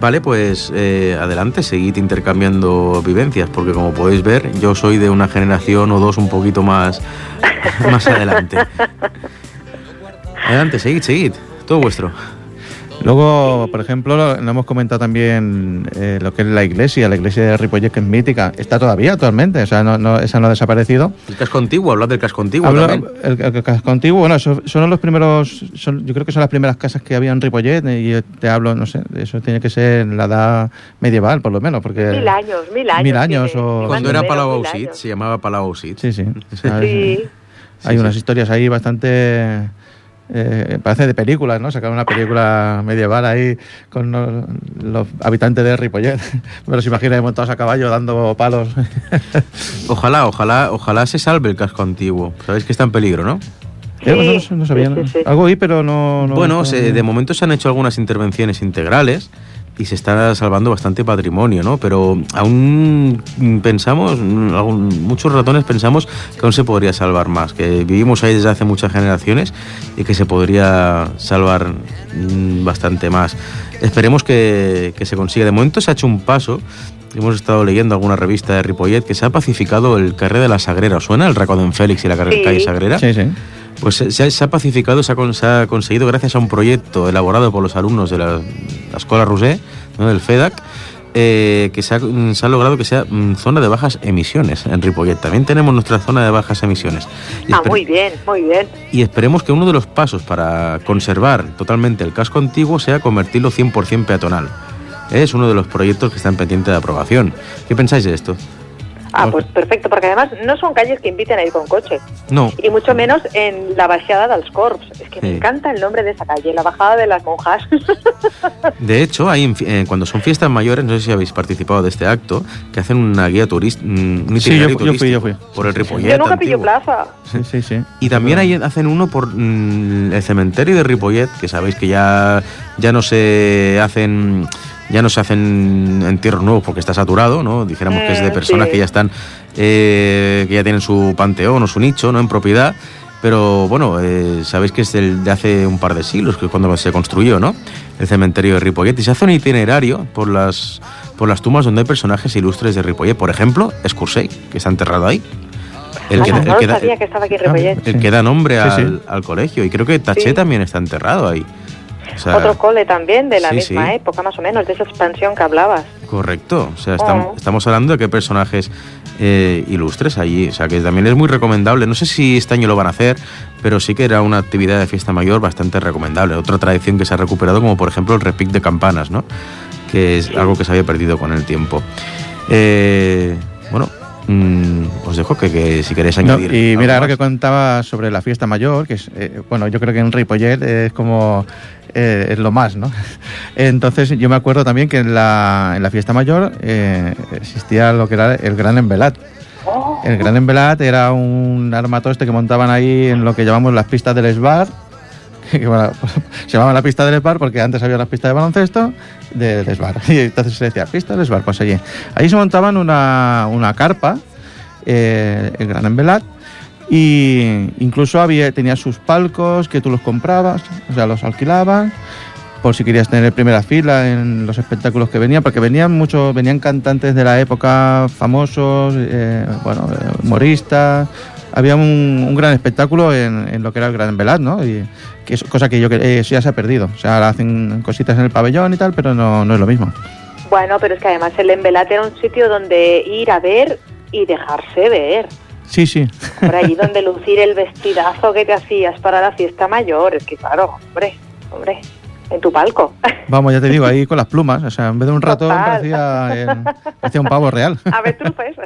Vale, pues eh, adelante, seguid intercambiando vivencias, porque como podéis ver, yo soy de una generación o dos un poquito más, más adelante. Adelante, seguid, seguid. Todo vuestro. Luego, por ejemplo, lo, lo hemos comentado también eh, lo que es la iglesia, la iglesia de Ripollet, que es mítica. Está todavía actualmente, o sea, no, no- esa no ha desaparecido. El casco antiguo, hablad del casco antiguo Hablo- también. el, el casco antiguo, bueno, son los primeros, son- yo creo que son las primeras casas que había en Ripollet, y yo te hablo, no sé, eso tiene que ser en la edad medieval, por lo menos, porque... Mil años, mil años. Mil años tiene, o- ni más Cuando era Palau se llamaba Palau Ausit. Sí, sí. O sea, Sí. Hay sí. unas historias ahí bastante... eh, parece de películas, ¿no? Sacaron una película medieval ahí con los, los habitantes de Ripollet. Me los imagino ahí montados a caballo dando palos. Ojalá, ojalá, ojalá se salve el casco antiguo. Sabéis que está en peligro, ¿no? Eh, pues no, no sabía, sí, sí, sí. Algo oí, pero no... no- bueno, no- se- de momento se han hecho algunas intervenciones integrales y se está salvando bastante patrimonio, ¿no? Pero aún pensamos, muchos ratones pensamos que aún se podría salvar más, que vivimos ahí desde hace muchas generaciones y que se podría salvar mm, bastante más. Esperemos que, que se consiga. De momento se ha hecho un paso. Hemos estado leyendo alguna revista de Ripollet que se ha pacificado el carré de la Sagrera. ¿Os ¿Suena el Racodén Félix y la Sí. calle Sagrera? Sí, sí. Pues se, ha, se ha pacificado, se ha, con- se ha conseguido gracias a un proyecto elaborado por los alumnos de la, la Escuela ¿no? del FEDAC, eh, que se ha, mm, se ha logrado que sea mm, zona de bajas emisiones en Ripollet. También tenemos nuestra zona de bajas emisiones. Y, Ah, muy bien, muy bien. y esperemos que uno de los pasos para conservar totalmente el casco antiguo sea convertirlo 100% peatonal. Es uno de los proyectos que están pendientes de aprobación. ¿Qué pensáis de esto? Ah, pues perfecto, porque además no son calles que inviten a ir con coche. No, Y mucho menos en la bajada dels Corps. Es que Sí. me encanta el nombre de esa calle, la bajada de las monjas. De hecho, hay en fi- eh, cuando son fiestas mayores, no sé si habéis participado de este acto, que hacen una guía turística, un Sí, itinerario yo fu- yo fui, yo turístico fui. por el Ripollet. Yo nunca pillo plaza. Sí, sí, sí. Y también hay, hacen uno por mm, el cementerio de Ripollet, que sabéis que ya, ya no se hacen ya no se hacen entierros nuevos porque está saturado, ¿no? Dijéramos que es de Mm, personas sí. que ya están, eh, que ya tienen su panteón o su nicho, ¿no? En propiedad. Pero bueno, eh, sabéis que es del- de hace un par de siglos, que es cuando se construyó, ¿no? El cementerio de Ripollet. Y se hace un itinerario por las, por las tumbas donde hay personajes ilustres de Ripollet. Por ejemplo, Escursey, que está enterrado ahí. El que, da- nombre Sí, al, colegio. Y creo que Taché Sí. también está enterrado ahí. O sea, Otro cole también, de la sí, misma sí. época más o menos, de esa expansión que hablabas. correcto. O sea, estam- Oh. estamos hablando de que hay personajes eh, ilustres allí. O sea, que también es muy recomendable. No sé si este año lo van a hacer, pero sí que era una actividad de fiesta mayor bastante recomendable. Otra tradición que se ha recuperado, como por ejemplo el repic de campanas, ¿no? Que es algo que se había perdido con el tiempo. Eh, bueno, mm, os dejo que, que si queréis No, añadir. y mira, ahora que contaba sobre la fiesta mayor, que es, eh, bueno, yo creo que en Ripollet es como eh, es lo más, ¿no? Entonces yo me acuerdo también que en la, la fiesta mayor eh, existía lo que era el Gran Envelat. Oh, El Gran Envelat era un armatoste que montaban ahí en lo que llamamos las pistas del SBAR, que bueno, se llamaba la pista del SBAR porque antes había las pistas de baloncesto del SBAR. Y entonces se decía, pista del SBAR, pues allí. Ahí se montaban una, una carpa, eh, el Gran Envelat, y incluso había, tenía sus palcos que tú los comprabas, o sea, los alquilabas por si querías tener primera fila en los espectáculos que venían, porque venían muchos, venían cantantes de la época famosos, eh, bueno, eh, humoristas. Había un, un gran espectáculo en, lo que era el Gran Velat, ¿no? Y que es cosa que yo que eh, ya se ha perdido. O sea, hacen cositas en el pabellón y tal, pero no, no es lo mismo. Bueno, pero es que además el Embelat era un sitio donde ir a ver y dejarse ver. Sí, sí. Por allí donde lucir el vestidazo que te hacías para la fiesta mayor. Es que claro, hombre, hombre, en tu palco. Vamos, ya te digo, ahí con las plumas. O sea, en vez de un ratón parecía, eh, parecía un pavo real. A ver, trufes.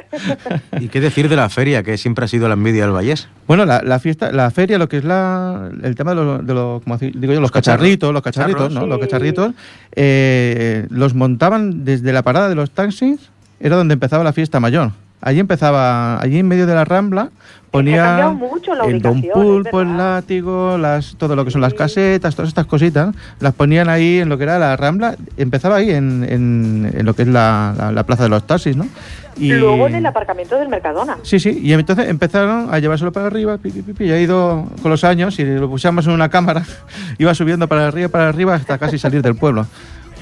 ¿Y qué decir de la feria, que siempre ha sido la envidia del Vallés? Bueno, la, la fiesta, la feria, lo que es la, el tema de los, de los como así- digo yo, los cacharritos, los cacharritos. Los cacharritos, eh, los montaban desde la parada de los taxis, era donde empezaba la fiesta mayor. Allí empezaba, allí en medio de la rambla, ponía mucho la el don pulpo, el látigo, las, todo lo que son las casetas, todas estas cositas, las ponían ahí en lo que era la rambla, empezaba ahí en, en- en lo que es la, la- la plaza de los taxis, ¿no? Y- Luego en el aparcamiento del Mercadona. Sí, sí, y entonces empezaron a llevárselo para arriba, pi, pi, pi, y ha ido con los años, y lo pusiéramos en una cámara, iba subiendo para arriba, para arriba, hasta casi salir del pueblo.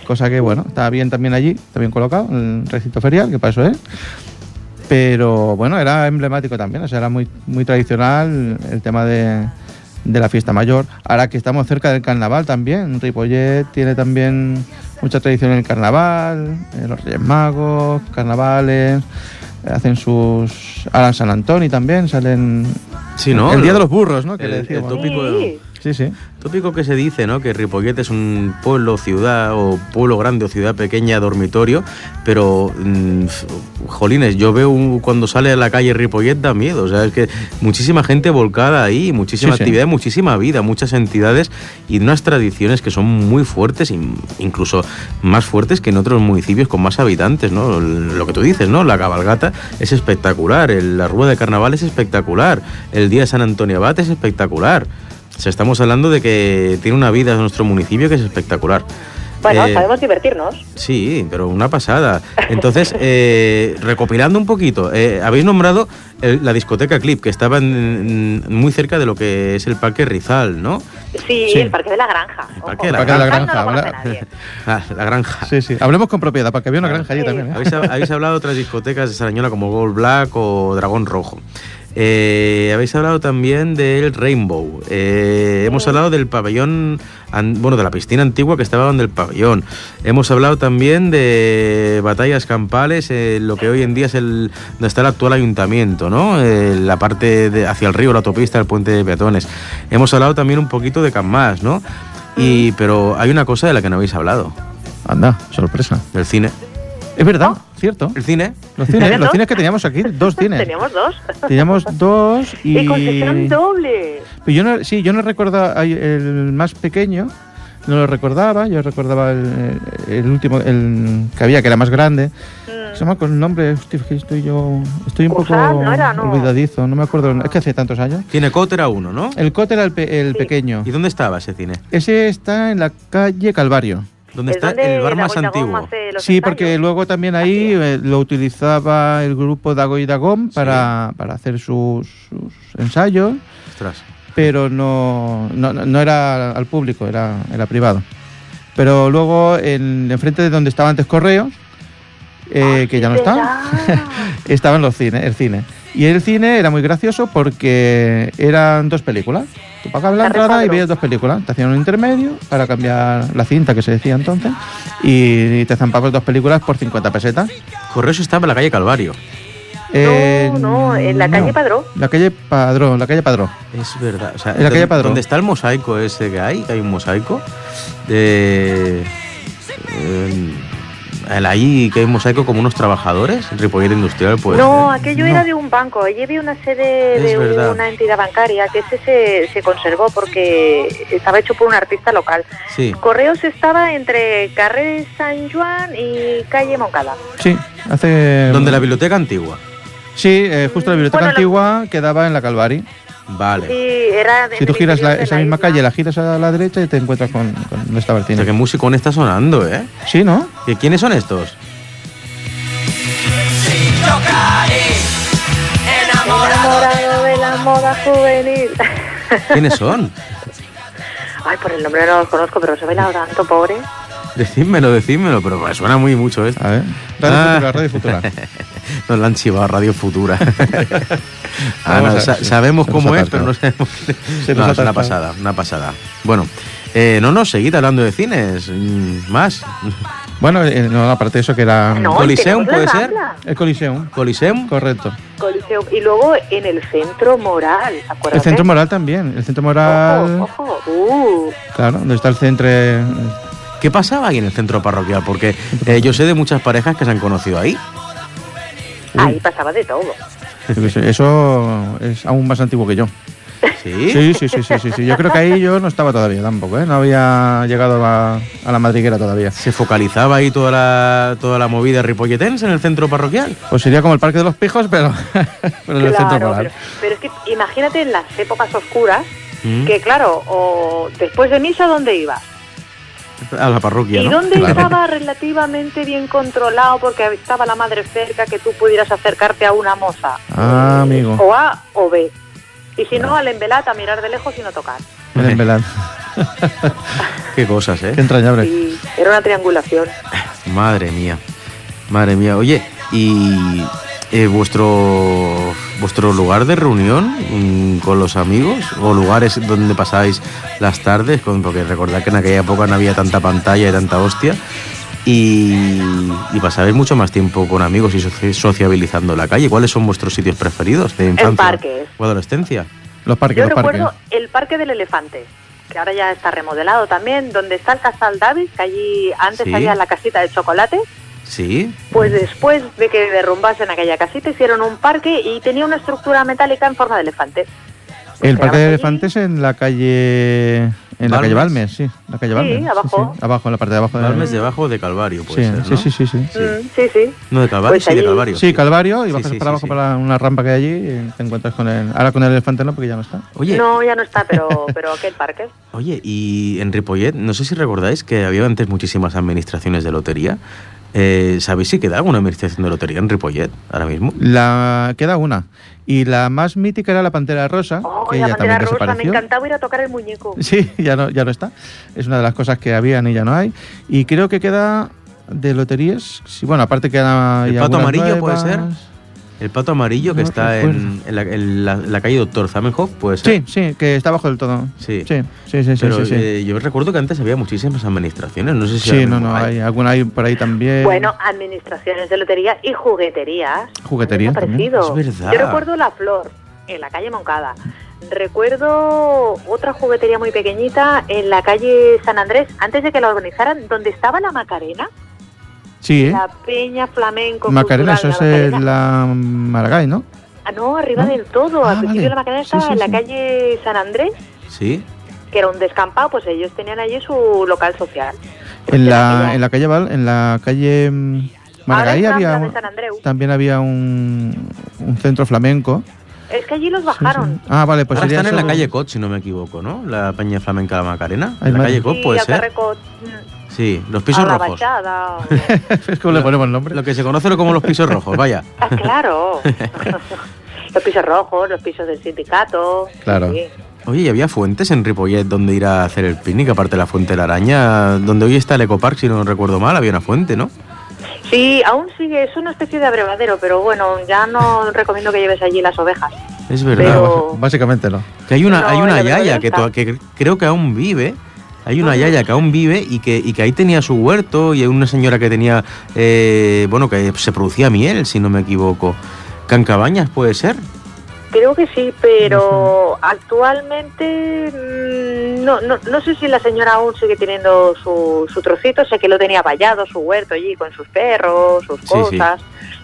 Cosa que, bueno, está bien también allí, está bien colocado, en el recinto ferial, que para eso es. Pero, bueno, era emblemático también, o sea, era muy, muy tradicional el tema de, de la fiesta mayor. Ahora que estamos cerca del carnaval también, Ripollet tiene también mucha tradición en el carnaval, eh, los Reyes Magos, carnavales, hacen sus... Ahora en San Antonio también salen... Sí, ¿no? El Día de los Burros, ¿no? Que el- le el decíamos. tópico Sí. de- Sí, sí. Tópico que se dice, ¿no? Que Ripollet es un pueblo, ciudad, o pueblo grande o ciudad pequeña, dormitorio, pero, mm, jolines, yo veo un- cuando sale a la calle Ripollet da miedo, o sea, es que muchísima gente volcada ahí, muchísima Sí, sí. actividad, muchísima vida, muchas entidades y unas tradiciones que son muy fuertes, incluso más fuertes que en otros municipios con más habitantes, ¿no? Lo que tú dices, ¿no? La cabalgata es espectacular, el- la rueda de carnaval es espectacular, el día de San Antonio Abad es espectacular. O sea, estamos hablando de que tiene una vida en nuestro municipio que es espectacular. Bueno, Eh, sabemos divertirnos. Sí, pero una pasada. Entonces, eh, recopilando un poquito, eh, habéis nombrado el- la discoteca Clip, que estaba en- en- muy cerca de lo que es el Parque Rizal, ¿no? Sí, Sí. el Parque de la Granja. El Parque de la Parque de la Granja Granja, no. Ah, la granja. Sí, sí. Hablemos con propiedad, porque había una granja allí Sí. también. ¿eh? Habéis, habéis hablado de otras discotecas de Sarañola como Gold Black o Dragón Rojo. Eh, habéis hablado también del Rainbow. Eh, hemos hablado del pabellón, bueno, de la piscina antigua que estaba donde el pabellón. Hemos hablado también de batallas campales, eh, lo que hoy en día es el donde está el actual ayuntamiento, ¿no? Eh, la parte de, hacia el río, la autopista, el puente de peatones. Hemos hablado también un poquito de Camas, ¿no? Y, pero hay una cosa de la que no habéis hablado, Anda, sorpresa. del cine. Es verdad, cierto. El cine Los cines, ¿Tenés los cines que teníamos aquí, dos cines. Teníamos dos. Teníamos dos y... Y concesión doble. Pero yo no, sí, yo no recordaba el más pequeño, no lo recordaba, yo recordaba el, el último, el que había, que era más grande. Mm. Se llama con el nombre, estoy yo, estoy un poco ¿no era? No. olvidadizo, no me acuerdo, es que hace tantos años. Cine Cot era uno, ¿no? El Cote era el, pe- el Sí. pequeño. ¿Y dónde estaba ese cine? Ese está en la calle Calvario. ¿Dónde Es está donde el bar más antiguo? Sí, ensayos. porque luego también ahí eh, lo utilizaba el grupo Dago y Dagón para, para hacer sus, sus ensayos. Ostras. pero no, no, no era al público, era, era privado. Pero luego, en, enfrente de donde estaba antes Correos, eh, Ah, que ya no está, ¿verdad? estaban los cines, el cine. Y el cine era muy gracioso porque eran dos películas. Tú pagabas la La entrada y veías dos películas. Te hacían un intermedio para cambiar la cinta que se decía entonces y te zampabas dos películas por 50 pesetas. Correos estaba en la calle Calvario. Eh, no, en la calle no. Padrón. La calle Padrón, la calle Padrón. Es verdad. O sea, En la calle ¿dónde- Padrón. ¿Dónde está el mosaico ese que hay? Hay un mosaico. De. eh, ahí que hay mosaico como unos trabajadores. Ripollet Industrial, pues. no, eh. aquello no. era de un banco. Allí había una sede Es de verdad. una entidad bancaria que ese se, se conservó porque estaba hecho por un artista local. Sí. Correos estaba entre Carrer San Juan y calle Moncada. Sí, hace... Donde la biblioteca antigua. Sí, eh, justo la biblioteca Bueno, antigua quedaba en la Calvari. Vale. Sí, era de- Si tú giras la- esa la misma isla. calle, la giras a la derecha y te encuentras con, con estaba el O sea, qué musicón está sonando, ¿eh? Sí, ¿no? ¿Y quiénes son estos? Enamorado de la moda juvenil. ¿Quiénes son? Ay, por el nombre no los conozco, pero se ha bailado tanto, pobre. Decídmelo, decídmelo, pero me suena muy mucho esto. A ver. Radio Ah. Futura, Radio Futura. Nos la han chivado Radio Futura. Ah, Vamos no, a- sa- se- sabemos cómo es, pero no sabemos. Se No, nos es una pasada, una pasada. Bueno, eh, no, no, seguid hablando de cines. mm, Más. Bueno, eh, no, aparte de eso que era No, Coliseum, ¿puede ser? Rambla. el Coliseum. Coliseum. Correcto. Coliseum. Y luego en el centro moral, El centro moral también. El centro moral, Ojo, ojo. Uh, claro, donde está el centro. ¿Qué pasaba ahí en el centro parroquial? Porque eh, yo sé de muchas parejas que se han conocido ahí. ahí pasaba de todo. Eso es aún más antiguo que yo. ¿Sí? Sí, sí, sí, sí, sí, sí. Yo creo que ahí yo no estaba todavía tampoco, ¿eh? No había llegado a, a la madriguera todavía. ¿Se focalizaba ahí toda la, toda la movida ripolletense en el centro parroquial? Pues sería como el Parque de los Pijos, pero, pero en el centro pero, pero es que imagínate en las épocas oscuras, Mm. que claro, o después de misa, ¿dónde ibas? A la parroquia, ¿Y ¿no? dónde Claro. estaba relativamente bien controlado porque estaba la madre cerca que tú pudieras acercarte a una moza? Ah, amigo. O A o B. Y si no, al embelat a mirar de lejos y no tocar. En verdad. Qué cosas, ¿eh? Qué entrañable. Y era una triangulación. Madre mía, madre mía. Oye, ¿y eh, vuestro vuestro lugar de reunión mm, con los amigos o lugares donde pasáis las tardes? Con, porque recordad que en aquella época no había tanta pantalla y tanta hostia. Y, y pasabais mucho más tiempo con amigos y soci- sociabilizando la calle. ¿Cuáles son vuestros sitios preferidos de infancia parques. o adolescencia? Los parques, Yo los parques. recuerdo el parque del elefante. que ahora ya está remodelado también, donde está el Casal Davis, que allí antes Sí. había la casita de chocolate. Sí. Pues después de que derrumbasen aquella casita, hicieron un parque y tenía una estructura metálica en forma de elefante. El Quedabas parque de allí. elefantes en la calle. En la calle Balmes. Balmes, sí. La calle Sí, Balmes. abajo. Abajo, en la parte de abajo. de- Balmes debajo de Calvario, puede sí, ser, sí, ¿no? sí, sí, sí. Sí. Mm, sí, sí. No, de Calvario, Pues sí, de allí- Calvario. Sí, Calvario, y Sí, bajas sí, para sí, abajo sí. para una rampa que hay allí y te encuentras con el. Ahora con el elefante no, porque ya no está. Oye, No, ya no está, pero, pero aquel parque. Oye, y en Ripollet, no sé si recordáis que había antes muchísimas administraciones de lotería. Eh, ¿Sabéis si queda alguna administración de lotería en Ripollet ahora mismo? La, queda una. Y la más mítica era la Pantera Rosa, Oh, que la ya bandera también rosa, me encantaba ir a tocar el muñeco. Sí, ya no, ya no está. Es una de las cosas que habían y ya no hay. Y creo que queda de loterías. Sí, bueno, aparte queda. ¿El pato amarillo puede ser? El pato amarillo que No está en, en la, en la- la calle Doctor Zamenhof, puede ser. Sí, sí, que está abajo del todo. Sí. Sí, sí, sí. Pero sí, sí. eh, yo recuerdo que antes había muchísimas administraciones. No sé si Sí, no, no, hay alguna hay por ahí también. Bueno, administraciones de lotería y jugueterías. Juguetería Han también. desaparecido. Es verdad. Yo recuerdo La Flor, en la calle Moncada. Recuerdo otra juguetería muy pequeñita en la calle San Andrés, antes de que la organizaran, donde estaba la Macarena, Sí, ¿eh? la Peña Flamenco. Macarena, eso Cultural, es la Macarena. la Maragall, ¿no? Ah, no, arriba ¿No? del todo. Ah, Al principio vale. la Macarena Sí, estaba sí, en la sí. calle San Andrés, Sí. que era un descampado, pues ellos tenían allí su local social. En De la, en la calle Val, en la calle mm, Maragall había de un- también había un, un centro flamenco. Es que allí los Sí, bajaron. sí. Ah, vale, pues Ahora sería están en la calle Cot, si no me equivoco, ¿no? La Peña Flamenca La Macarena. Hay En la calle Cot Sí, puede ser. Carreco, mm, Sí, los pisos a la rojos. Bachada. es como le ponemos el nombre. Lo que se conoce como los pisos rojos, vaya. Ah, claro. los pisos rojos, los pisos del sindicato. Claro. Sí. Oye, ¿y había fuentes en Ripollet donde ir a hacer el picnic, aparte de la Fuente de la Araña? Donde hoy está el Ecopark, si no recuerdo mal, había una fuente, ¿no? Sí, aún sigue, es una especie de abrevadero, pero bueno, ya no recomiendo que lleves allí las ovejas. Es verdad. Pero- Básicamente no. Que hay una, No, hay una yaya que, que creo que aún vive. Hay una yaya que aún vive y que, y que ahí tenía su huerto y hay una señora que tenía, eh, bueno, que se producía miel, si no me equivoco. Cancabañas puede ser. Creo que sí, pero actualmente mm, no, no, no sé si la señora aún sigue teniendo su, su trocito, sé que lo tenía vallado, su huerto allí con sus perros, sus Sí, cosas,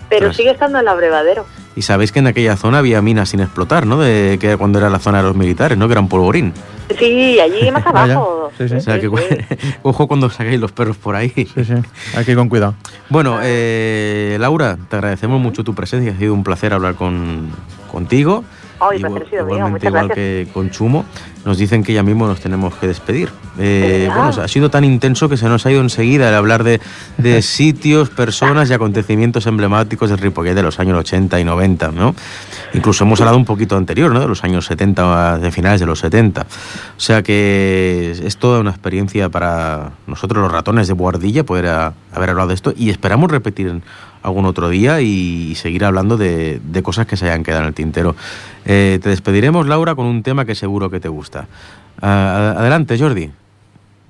pero Tras- sigue estando en el abrevadero. Y sabéis que en aquella zona había minas sin explotar, ¿no? De, que cuando era la zona de los militares, ¿no? Que eran polvorín. Sí, allí más Vaya, abajo. sí, sí. O sea que ojo cuando saquéis los perros por ahí. Sí, sí. Hay que ir con cuidado. Bueno, eh, Laura, te agradecemos mucho tu presencia. Ha sido un placer hablar con, contigo. Ay, Igual- placer ha sido mío, igualmente muchas igual gracias. que con Chumo. Nos dicen que ya mismo nos tenemos que despedir. Eh, ¿De bueno, ha sido tan intenso que se nos ha ido enseguida el hablar de, de sitios, personas y acontecimientos emblemáticos del Ripollet de los años 80 y 90, ¿no? Incluso hemos hablado un poquito anterior, ¿no? De los años 70, de finales de los 70. O sea que es, es toda una experiencia para nosotros los ratones de Boardilla poder a- haber hablado de esto y esperamos repetir algún otro día y, seguir hablando de, de cosas que se hayan quedado en el tintero. Eh, te despediremos, Laura, con un tema que seguro que te gusta. Ah, adelante, Jordi.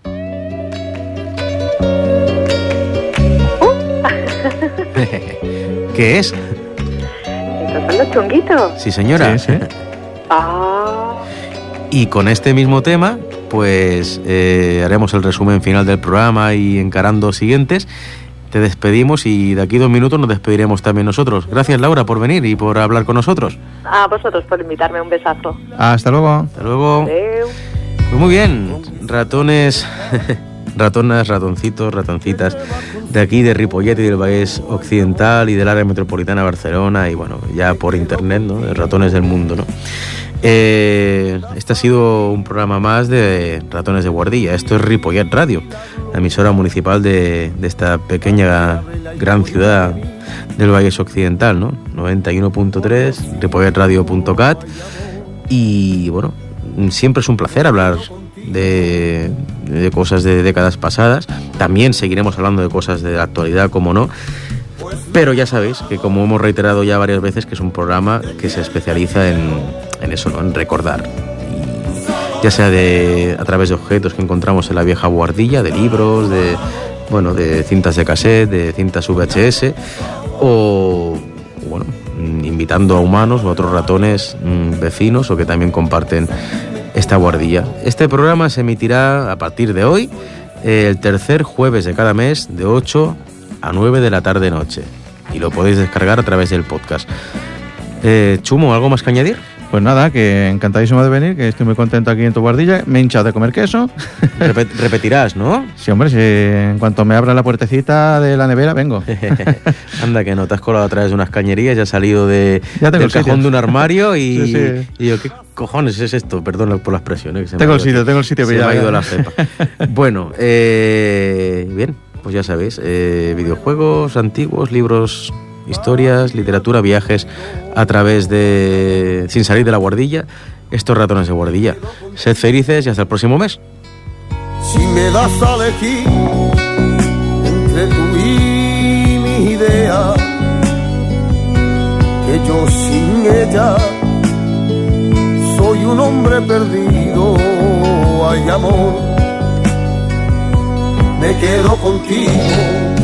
¿Qué es? Estos son los chunguitos. Sí, señora. Sí, sí. Ah, Y con este mismo tema, pues eh, haremos el resumen final del programa y encarando siguientes. Te despedimos y de aquí dos minutos nos despediremos también nosotros. Gracias, Laura, por venir y por hablar con nosotros. a vosotros por invitarme, un besazo. Hasta luego. Hasta luego. Pues muy bien, ratones, ratonas, ratoncitos, ratoncitas de aquí, de Ripollet y del Vallés Occidental y del área metropolitana de Barcelona y bueno, ya por internet, ¿no? De ratones del mundo, ¿no? Eh, este ha sido un programa más de Ratones de Guardilla. Esto es Ripollet Radio, emisora municipal de, esta pequeña gran ciudad del Vallés Occidental, ¿no? 91.3, ripolletradio.cat y bueno, siempre es un placer hablar de, cosas de décadas pasadas. También seguiremos hablando de cosas de la actualidad, como no. Pero ya sabéis que como hemos reiterado ya varias veces, que es un programa que se especializa en, en eso, en recordar. Ya sea de, a través de objetos que encontramos en la vieja guardilla, de libros, de, bueno, de cintas de cassette, de cintas VHS, o bueno, invitando a humanos o a otros ratones mm, vecinos o que también comparten esta guardilla. Este programa se emitirá a partir de hoy, el tercer jueves de cada mes, de 8 a 9 de la tarde-noche. Y lo podéis descargar a través del podcast. Eh, Chumo, ¿algo más que añadir? Pues nada, que encantadísimo de venir, que estoy muy contento aquí en tu guardilla. Me he hinchado de comer queso. Repet- repetirás, ¿no? Sí, hombre, si en cuanto me abra la puertecita de la nevera, vengo. Anda, que no te has colado a través de unas cañerías, ya has salido de, Ya tengo del el sitio. cajón de un armario y, Sí, sí. y yo, ¿qué cojones es esto? Perdón por la expresión. ¿eh? que se me Tengo ha el sitio, tengo el sitio Se me ha ido ya. la cepa. bueno, eh, bien, pues ya sabéis, eh, videojuegos antiguos, libros, historias, literatura, viajes a través de... sin salir de la guardilla, estos ratones de guardilla. Sed felices y hasta el próximo mes. Si me das a elegir entre tú y mi idea, que yo sin ella soy un hombre perdido, ay amor, me quedo contigo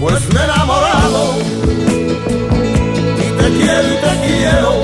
pues me he enamorado y te quiero y te quiero.